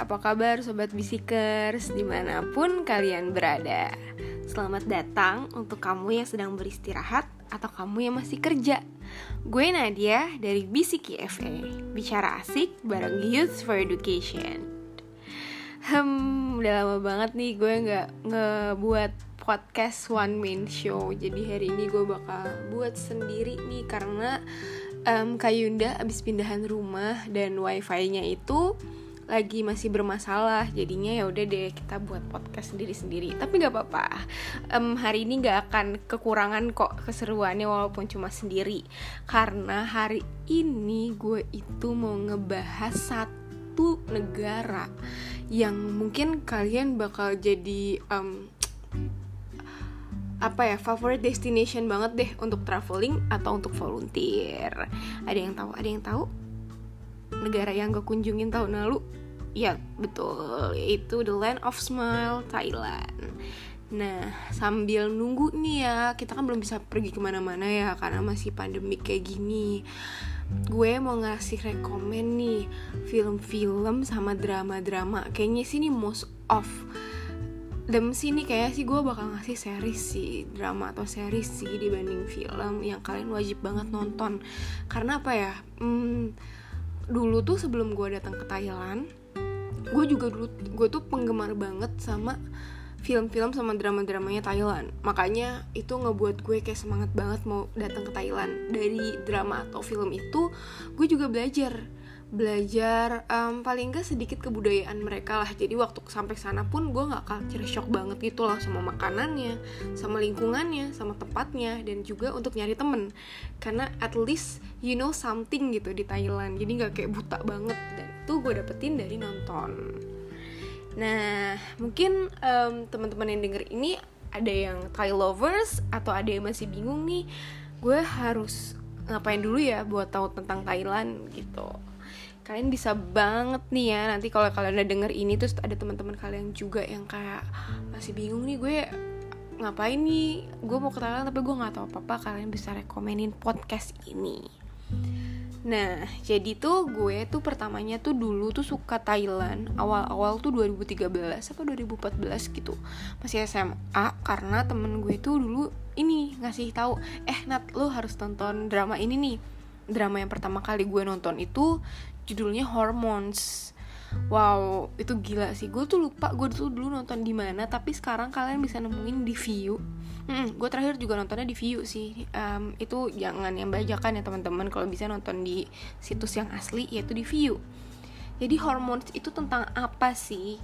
apa kabar sobat bisikers? Di mana pun kalian berada. Selamat datang untuk kamu yang sedang beristirahat atau kamu yang masih kerja. Gue Nadia dari Bisiki FA Bicara asik bareng Youth for Education. Hmm, udah lama banget nih gue gak ngebuat podcast one man show. Jadi hari ini gue bakal buat sendiri nih karena um, Kak Yunda abis pindahan rumah dan wifi-nya itu lagi masih bermasalah jadinya ya udah deh kita buat podcast sendiri sendiri tapi nggak apa-apa. Um, hari ini nggak akan kekurangan kok keseruannya walaupun cuma sendiri. Karena hari ini gue itu mau ngebahas satu negara yang mungkin kalian bakal jadi um, apa ya favorit destination banget deh untuk traveling atau untuk volunteer. Ada yang tahu? Ada yang tahu? Negara yang gue kunjungin tahun lalu ya betul. Itu the land of smile Thailand. Nah sambil nunggu nih ya kita kan belum bisa pergi ke mana-mana ya karena masih pandemi kayak gini. Gue mau ngasih rekomen nih film-film sama drama-drama. Kayaknya sih ini most of dem sih nih kayak sih gue bakal ngasih series sih drama atau series sih dibanding film yang kalian wajib banget nonton. Karena apa ya? Hmm, dulu tuh sebelum gue datang ke Thailand gue juga dulu gue tuh penggemar banget sama film-film sama drama-dramanya Thailand. Makanya itu ngebuat gue kayak semangat banget mau datang ke Thailand. Dari drama atau film itu gue juga belajar. Belajar um, paling enggak sedikit kebudayaan mereka lah. Jadi waktu sampai sana pun gue nggak culture shock banget gitu lah sama makanannya sama lingkungannya sama tempatnya dan juga untuk nyari temen. Karena at least you know something gitu di Thailand. Jadi nggak kayak buta banget dan itu gue dapetin dari nonton. Nah mungkin um, teman-teman yang denger ini ada yang Thai lovers atau ada yang masih bingung nih gue harus ngapain dulu ya buat tahu tentang Thailand gitu. Kalian bisa banget nih ya nanti kalau kalian udah denger ini terus ada teman-teman kalian juga yang kayak masih bingung nih gue ngapain nih? Gue mau ke Thailand tapi gue nggak tahu apa apa kalian bisa rekomenin podcast ini Nah, jadi tuh gue tuh pertamanya tuh dulu tuh suka Thailand. Awal-awal tuh 2013 apa 2014 gitu. Masih SMA karena temen gue tuh dulu ini ngasih tahu Eh Nat, lo harus tonton drama ini nih. Drama yang pertama kali gue nonton itu judulnya Hormones wow itu gila sih. Gue tuh lupa gue tuh dulu nonton di mana tapi sekarang kalian bisa nemuin di view. Hmm, gue terakhir juga nontonnya di view sih. Um, itu jangan yang bajakan ya teman-teman. Kalau bisa nonton di situs yang asli yaitu di view. Jadi hormones itu tentang apa sih?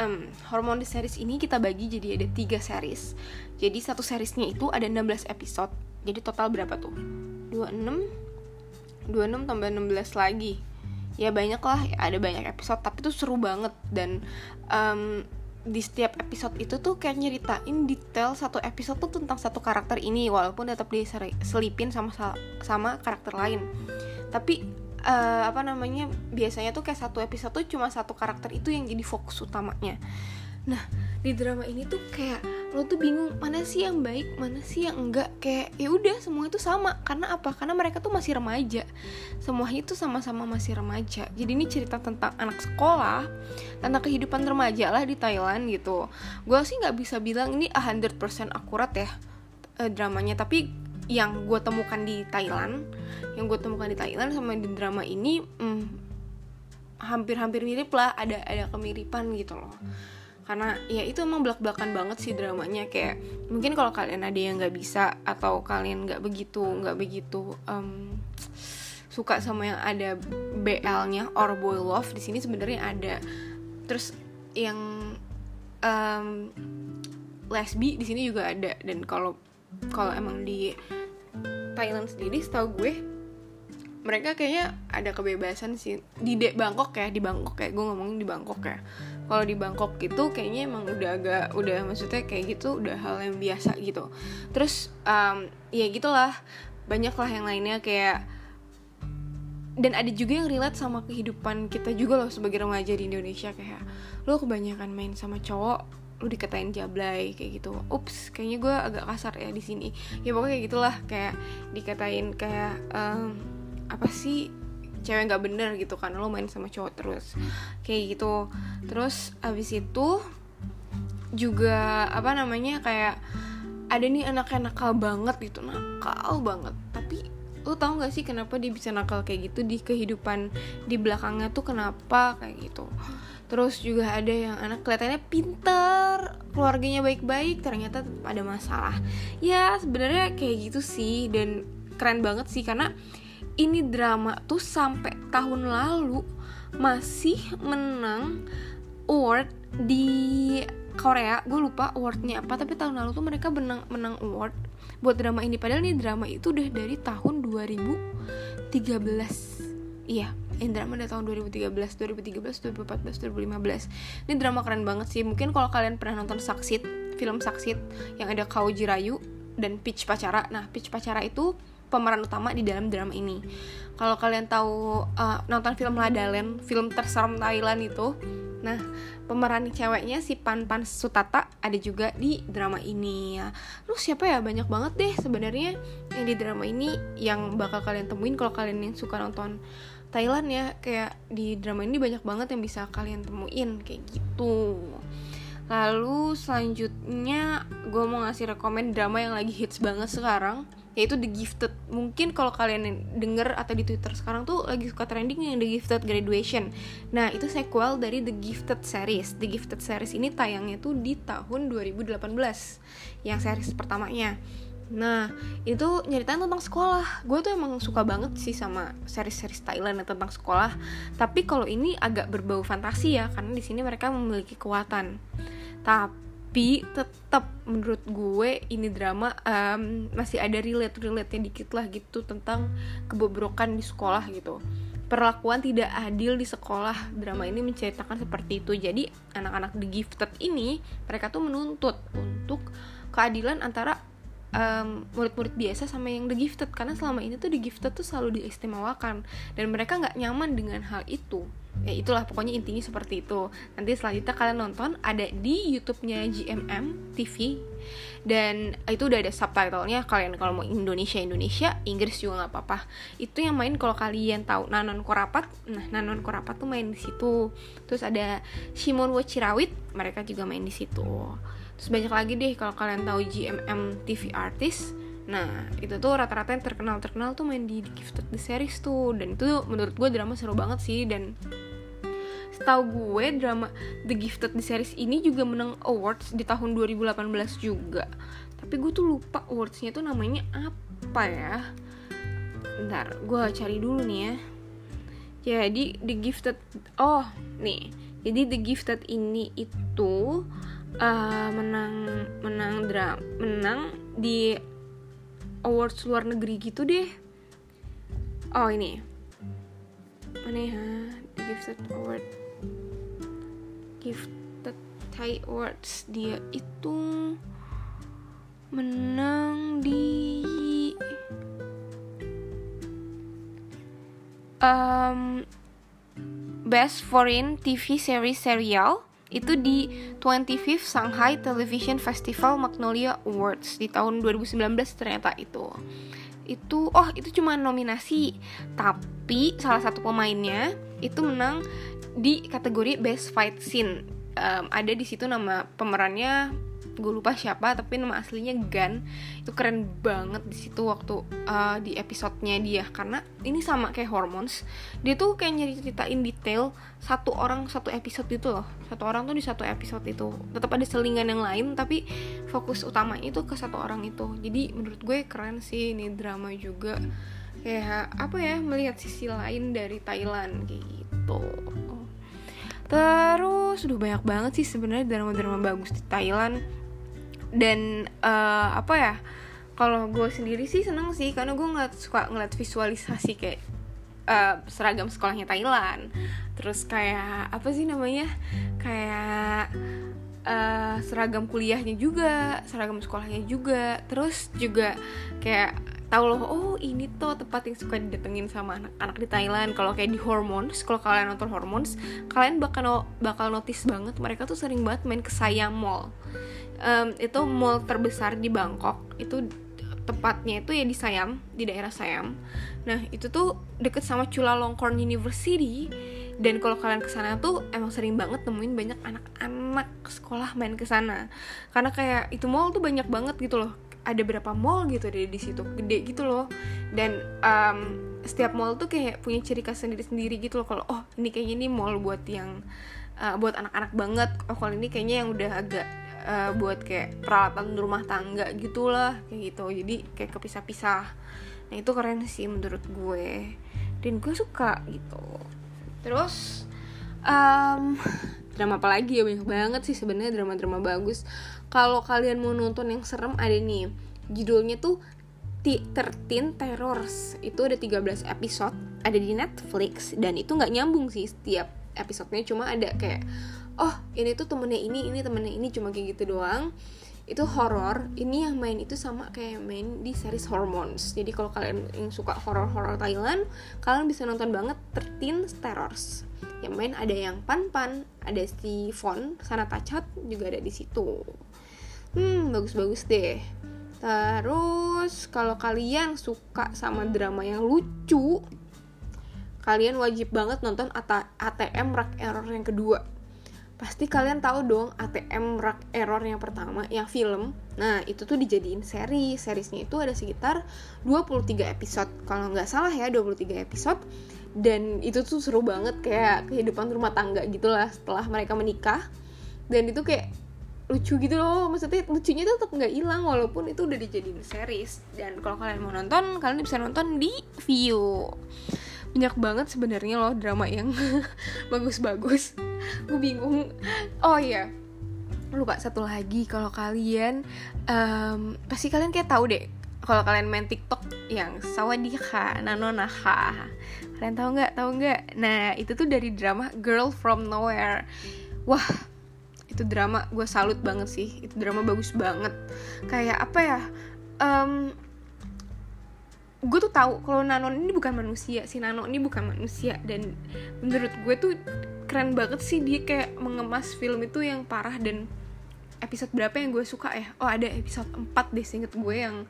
Um, hormon di series ini kita bagi jadi ada tiga series. Jadi satu seriesnya itu ada 16 episode. Jadi total berapa tuh? 26 26 tambah 16 lagi ya banyak lah ada banyak episode tapi tuh seru banget. Dan um, di setiap episode itu tuh kayak nyeritain detail satu episode tuh tentang satu karakter ini walaupun tetap diselipin sama sama karakter lain. Tapi uh, apa namanya biasanya tuh kayak satu episode tuh cuma satu karakter itu yang jadi fokus utamanya. Nah di drama ini tuh kayak lo tuh bingung mana sih yang baik mana sih yang enggak. Kayak ya udah semua itu sama. Karena apa? Karena mereka tuh masih remaja. Semuanya itu sama-sama masih remaja. Jadi ini cerita tentang anak sekolah tentang kehidupan remaja lah di Thailand gitu. Gue sih nggak bisa bilang ini 100% akurat ya eh, dramanya. Tapi yang gue temukan di Thailand yang gue temukan di Thailand sama di drama ini hmm, hampir-hampir mirip lah. Ada ada kemiripan gitu loh karena ya itu emang belak-belakan banget sih dramanya. Kayak mungkin kalau kalian ada yang nggak bisa atau kalian nggak begitu nggak begitu um, suka sama yang ada BL-nya or boy love di sini sebenarnya ada. Terus yang um, lesbi di sini juga ada. Dan kalau kalau emang di Thailand sendiri setahu gue mereka kayaknya ada kebebasan sih. Di De Bangkok ya di Bangkok kayak gue ngomongin di Bangkok ya. Kalau di Bangkok gitu kayaknya emang udah agak udah maksudnya kayak gitu udah hal yang biasa gitu. Terus um, ya gitulah. Banyak lah yang lainnya kayak dan ada juga yang relate sama kehidupan kita juga loh sebagai remaja di Indonesia. Kayak lo kebanyakan main sama cowok lu dikatain jablay kayak gitu. Ups kayaknya gue agak kasar ya di sini. Ya pokoknya kayak gitulah. Kayak dikatain kayak um, apa sih cewek nggak bener gitu karena lo main sama cowok terus. Kayak gitu. Terus abis itu juga apa namanya kayak ada nih anak-anak nakal banget gitu nakal banget. Tapi lo tau gak sih kenapa dia bisa nakal kayak gitu di kehidupan di belakangnya tuh kenapa kayak gitu. Terus juga ada yang anak kelihatannya pinter keluarganya baik-baik ternyata ada masalah. Ya sebenarnya kayak gitu sih dan keren banget sih karena ini drama tuh sampai tahun lalu masih menang award di Korea. Gue lupa awardnya apa tapi tahun lalu tuh mereka menang menang award buat drama ini. Padahal nih drama itu udah dari tahun 2013 iya ini drama dari tahun 2013, 2013, 2014, 2015 Ini drama keren banget sih. Mungkin kalau kalian pernah nonton Saksit Film Saksit Yang ada Kauji Rayu Dan Peach Pacara Nah Peach Pacara itu pemeran utama di dalam drama ini Kalau kalian tahu uh, nonton film Ladalen Film terserem Thailand itu Nah, pemeran ceweknya si Pan Pan Sutata ada juga di drama ini ya. Terus siapa ya? Banyak banget deh sebenarnya yang di drama ini yang bakal kalian temuin kalau kalian yang suka nonton Thailand ya. Kayak di drama ini banyak banget yang bisa kalian temuin kayak gitu. Lalu selanjutnya gue mau ngasih rekomend drama yang lagi hits banget sekarang yaitu The Gifted mungkin kalau kalian denger atau di Twitter sekarang tuh lagi suka trending yang The Gifted Graduation nah itu sequel dari The Gifted series The Gifted series ini tayangnya tuh di tahun 2018 yang series pertamanya Nah, itu nyeritain tentang sekolah. Gue tuh emang suka banget sih sama series-series Thailand tentang sekolah. Tapi kalau ini agak berbau fantasi ya, karena di sini mereka memiliki kekuatan. Tapi tapi tetap menurut gue ini drama um, masih ada relate relate nya dikit lah gitu tentang kebobrokan di sekolah gitu. Perlakuan tidak adil di sekolah. Drama ini menceritakan seperti itu. Jadi anak-anak The Gifted ini mereka tuh menuntut untuk keadilan antara murid-murid um, biasa sama yang The Gifted. Karena selama ini tuh The Gifted tuh selalu diistimewakan. Dan mereka nggak nyaman dengan hal itu ya itulah pokoknya intinya seperti itu. Nanti selanjutnya kalian nonton ada di YouTube-nya GMM TV dan itu udah ada subtitlenya kalian kalau mau Indonesia Indonesia Inggris juga nggak apa-apa. Itu yang main kalau kalian tahu Nanon Korapat. Nah Nanon Korapat tuh main di situ. Terus ada Shimon Wachirawit mereka juga main di situ. Terus banyak lagi deh kalau kalian tahu GMM TV artis. Nah, itu tuh rata-rata yang terkenal-terkenal tuh main di Gifted the Series tuh. Dan itu menurut gue drama seru banget sih Dan setahu gue drama The Gifted the Series ini juga menang awards di tahun 2018 juga. Tapi gue tuh lupa awardsnya tuh namanya apa ya. Bentar, gue cari dulu nih ya. Jadi The Gifted Oh, nih. Jadi The Gifted ini itu uh, menang menang drama menang di awards luar negeri gitu deh. Oh ini. Mana ya? The gifted award gifted Thai awards dia itu menang di um, best foreign TV series serial. Itu di 25th Shanghai Television Festival Magnolia Awards di tahun 2019 ternyata itu. Itu oh itu cuma nominasi tapi salah satu pemainnya itu menang di kategori best fight scene. Um, ada di situ nama pemerannya gue lupa siapa tapi nama aslinya Gan itu keren banget di situ waktu uh, di episodenya dia. Karena ini sama kayak hormones. Dia tuh kayak nyari ceritain detail satu orang satu episode itu loh. Satu orang tuh di satu episode itu. Tetap ada selingan yang lain tapi fokus utama itu ke satu orang itu. Jadi menurut gue keren sih ini drama juga kayak apa ya melihat sisi lain dari Thailand gitu. Terus udah banyak banget sih sebenarnya drama-drama bagus di Thailand. Dan uh, apa ya kalau gue sendiri sih seneng sih karena gue nggak suka ngeliat visualisasi kayak uh, seragam sekolahnya Thailand. Terus kayak apa sih namanya kayak uh, seragam kuliahnya juga seragam sekolahnya juga. Terus juga kayak tahu loh oh ini tuh tempat yang suka didatengin sama anak-anak di Thailand. Kalau kayak di Hormones kalau kalian nonton Hormones kalian bakal bakal notice banget mereka tuh sering banget main ke Siam Mall. Um, itu mall terbesar di Bangkok. Itu tepatnya itu ya di Siam di daerah Siam. Nah itu tuh deket sama Chulalongkorn University. Dan kalau kalian ke sana tuh emang sering banget nemuin banyak anak-anak sekolah main ke sana. Karena kayak itu mall tuh banyak banget gitu loh ada berapa mall gitu deh di situ gede gitu loh. Dan um, setiap mall tuh kayak punya ciri khas sendiri-sendiri gitu loh. Kalau oh ini kayaknya ini mall buat yang uh, buat anak-anak banget. Oh kalau ini kayaknya yang udah agak uh, buat kayak peralatan rumah tangga gitulah kayak gitu. Jadi kayak kepisah-pisah. Nah itu keren sih menurut gue. Dan gue suka gitu. Terus um, drama apa lagi ya? Banyak banget sih sebenarnya drama-drama bagus. Kalau kalian mau nonton yang serem ada nih. Judulnya tuh Thirteen Terrors. Itu ada 13 episode ada di Netflix dan itu nggak nyambung sih setiap episodenya. Cuma ada kayak oh ini tuh temennya ini ini temennya ini cuma kayak gitu doang itu horror. Ini yang main itu sama kayak main di series Hormones. Jadi kalau kalian yang suka horror horror Thailand kalian bisa nonton banget 13 Terrors. Yang main ada yang Pan Pan ada si Sana Tacat juga ada di situ. Hmm bagus-bagus deh. Terus kalau kalian suka sama drama yang lucu kalian wajib banget nonton ATM Rak Error yang kedua pasti kalian tahu dong ATM Rak Error yang pertama yang film. Nah itu tuh dijadiin seri. Seriesnya itu ada sekitar 23 episode. Kalau nggak salah ya 23 episode. Dan itu tuh seru banget kayak kehidupan rumah tangga gitulah setelah mereka menikah. Dan itu kayak lucu gitu loh. Maksudnya lucunya tetap nggak hilang walaupun itu udah dijadiin series. Dan kalau kalian mau nonton kalian bisa nonton di view banyak banget sebenarnya loh drama yang bagus-bagus. Gue bingung. Oh iya lupa satu lagi. Kalau kalian um, pasti kalian kayak tahu deh kalau kalian main TikTok yang sawadika nanonaha kalian tahu nggak? Tahu nggak? Nah itu tuh dari drama Girl from Nowhere. Wah itu drama gue salut banget sih. Itu drama bagus banget. Kayak apa ya? Um, gue tuh tahu kalau Nanon ini bukan manusia si Nano ini bukan manusia. Dan menurut gue tuh keren banget sih dia kayak mengemas film itu yang parah dan episode berapa yang gue suka ya? Oh ada episode 4 deh seinget gue yang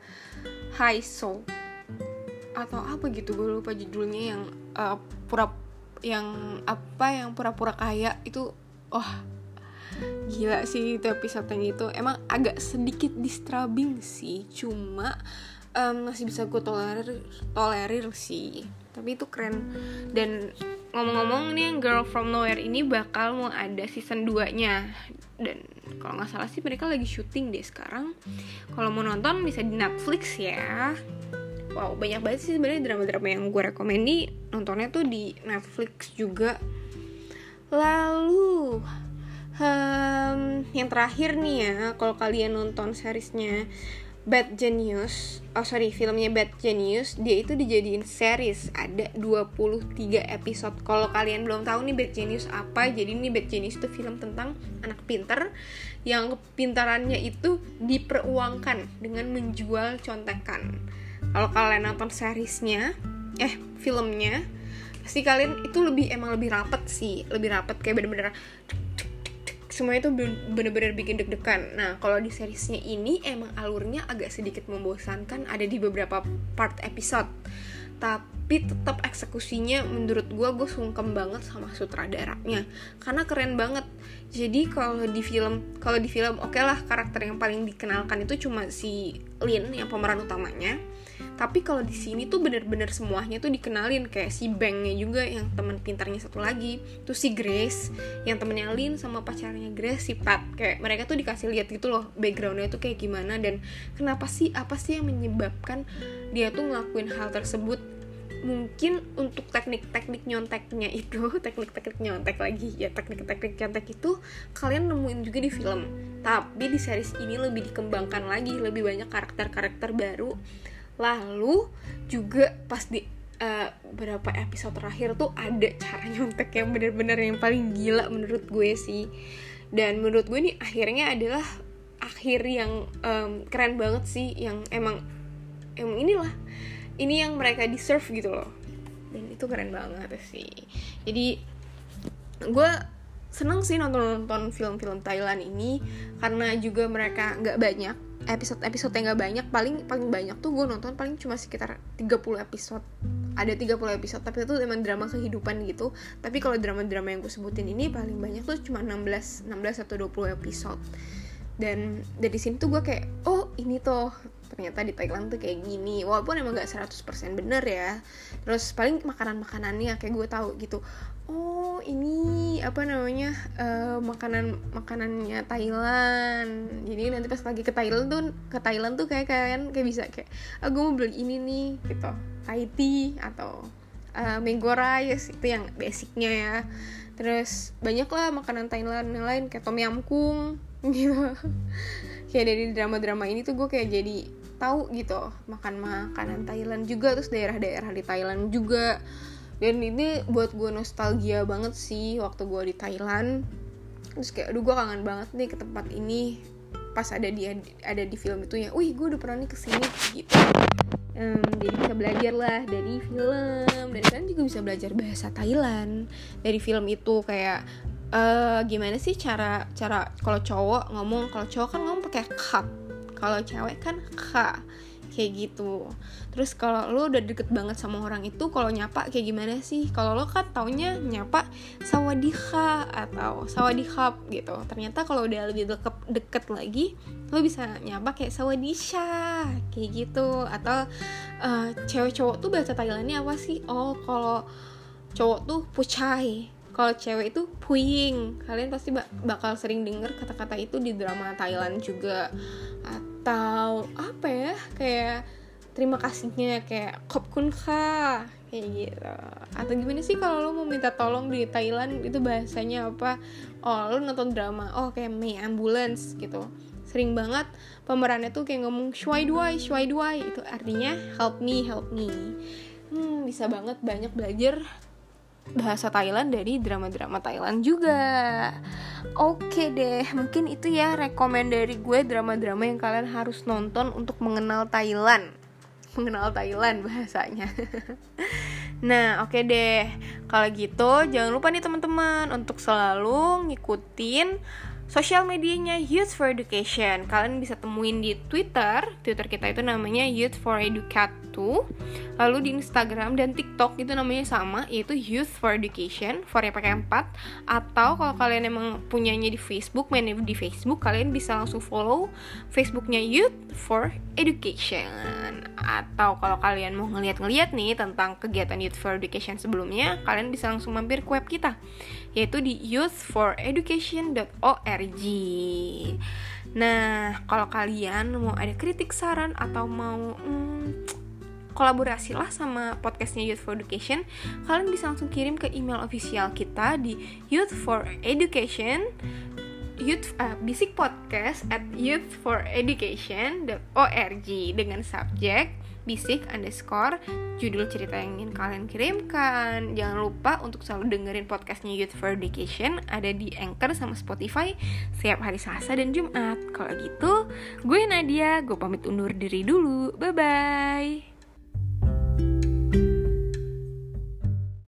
High Soul. Atau apa gitu gue lupa judulnya yang uh, pura yang apa yang pura-pura kaya itu wah oh, gila sih itu episode-nya itu. Emang agak sedikit disturbing sih cuma um, masih bisa gue tolerir tolerir sih. Tapi itu keren. Dan ngomong-ngomong nih Girl From Nowhere ini bakal mau ada season 2 nya dan kalau nggak salah sih mereka lagi syuting deh sekarang. Kalau mau nonton bisa di Netflix ya. Wow banyak banget sih sebenarnya drama-drama yang gue rekomend nih. Nontonnya tuh di Netflix juga. Lalu um, yang terakhir nih ya kalau kalian nonton seriesnya Bad Genius oh sorry filmnya Bad Genius dia itu dijadiin series. Ada 23 episode. Kalau kalian belum tahu nih Bad Genius apa jadi ini Bad Genius itu film tentang anak pinter yang pintarannya itu diperuangkan dengan menjual contekan. Kalau kalian nonton seriesnya eh filmnya pasti kalian itu lebih emang lebih rapet sih. Lebih rapet kayak bener-bener semuanya tuh bener-bener bikin deg-degan. Nah, kalau di seriesnya ini emang alurnya agak sedikit membosankan ada di beberapa part episode. Tapi tetap eksekusinya menurut gue gue sungkem banget sama sutradaranya karena keren banget. Jadi kalau di film kalau di film oke okay lah karakter yang paling dikenalkan itu cuma si Lin yang pemeran utamanya tapi kalau di sini tuh bener-bener semuanya tuh dikenalin. Kayak si Bangnya juga yang teman pintarnya satu lagi. Tuh si Grace yang temennya Lin sama pacarnya Grace si Pat. Kayak mereka tuh dikasih lihat gitu loh backgroundnya tuh kayak gimana. Dan kenapa sih apa sih yang menyebabkan dia tuh ngelakuin hal tersebut? Mungkin untuk teknik-teknik nyonteknya itu teknik-teknik nyontek lagi. Ya teknik-teknik nyontek itu kalian nemuin juga di film. Tapi di series ini lebih dikembangkan lagi lebih banyak karakter-karakter baru lalu juga pas di uh, berapa episode terakhir tuh ada cara nyontek yang bener-bener yang paling gila menurut gue sih. Dan menurut gue nih akhirnya adalah akhir yang um, keren banget sih yang emang emang inilah ini yang mereka deserve gitu loh. Dan itu keren banget sih. Jadi gue seneng sih nonton nonton film-film Thailand ini karena juga mereka nggak banyak episode-episode yang gak banyak paling paling banyak tuh gue nonton paling cuma sekitar 30 episode. Ada 30 episode tapi itu emang drama kehidupan gitu. Tapi kalau drama-drama yang gue sebutin ini paling banyak tuh cuma 16 16 atau 20 episode. Dan dari sini tuh gue kayak oh ini tuh ternyata di Thailand tuh kayak gini. Walaupun emang gak 100% bener ya. Terus paling makanan-makanannya kayak gue tahu gitu. Oh ini apa namanya uh, makanan makanannya Thailand. Jadi nanti pas lagi ke Thailand tuh ke Thailand tuh kayak kalian kayak bisa kayak aku ah, mau beli ini nih gitu. Thai tea atau uh, mango rice itu yang basicnya ya. Terus banyak lah makanan Thailand yang lain kayak tom yam kung gitu. Kayak dari drama-drama ini tuh gue kayak jadi tahu gitu makan makanan Thailand juga terus daerah-daerah di Thailand juga. Dan ini buat gue nostalgia banget sih waktu gue di Thailand. Terus kayak aduh gue kangen banget nih ke tempat ini. Pas ada di ada di film itu ya wih gue udah pernah nih ke sini gitu. Um, jadi bisa belajar lah dari film. Dan kan juga bisa belajar bahasa Thailand dari film itu kayak uh, gimana sih cara cara kalau cowok ngomong kalau cowok kan ngomong pakai cup kalau cewek kan kak kayak gitu. Terus kalau lo udah deket banget sama orang itu kalau nyapa kayak gimana sih? Kalau lo kan taunya nyapa sawadikha atau sawadikap gitu. Ternyata kalau udah lebih deket, deket lagi lo bisa nyapa kayak sawadisha kayak gitu. Atau uh, cewek cowok tuh bahasa Thailandnya apa sih? Oh kalau cowok tuh pucai kalau cewek itu puying. Kalian pasti bakal sering denger kata-kata itu di drama Thailand juga apa ya kayak terima kasihnya kayak kop kun kha kayak gitu. Atau gimana sih kalau lo mau minta tolong di Thailand itu bahasanya apa? Oh lo nonton drama. Oh kayak May Ambulance gitu. Sering banget pemerannya tuh kayak ngomong shuai duai shuai duai itu artinya help me help me. Hmm bisa banget banyak belajar bahasa Thailand dari drama-drama Thailand juga. Oke deh, mungkin itu ya rekomend dari gue drama-drama yang kalian harus nonton untuk mengenal Thailand. Mengenal Thailand bahasanya. nah, oke deh. Kalau gitu, jangan lupa nih teman-teman untuk selalu ngikutin sosial medianya Youth for Education. Kalian bisa temuin di Twitter. Twitter kita itu namanya Youth for Educat Lalu di Instagram dan TikTok itu namanya sama, yaitu Youth for Education, for ya pakai 4. Atau kalau kalian emang punyanya di Facebook, main di Facebook, kalian bisa langsung follow Facebooknya Youth for Education. Atau kalau kalian mau ngeliat-ngeliat nih tentang kegiatan Youth for Education sebelumnya, kalian bisa langsung mampir ke web kita yaitu di youthforeducation.org. Nah, kalau kalian mau ada kritik saran atau mau hmm, kolaborasi lah sama podcastnya Youth for Education, kalian bisa langsung kirim ke email official kita di Youth for Education youth uh, bisik podcast at youthforeducation.org dengan subjek bisik underscore judul cerita yang ingin kalian kirimkan. Jangan lupa untuk selalu dengerin podcastnya Youth for Education. Ada di Anchor sama Spotify setiap hari Selasa dan Jumat. Kalau gitu gue Nadia gue pamit undur diri dulu. Bye bye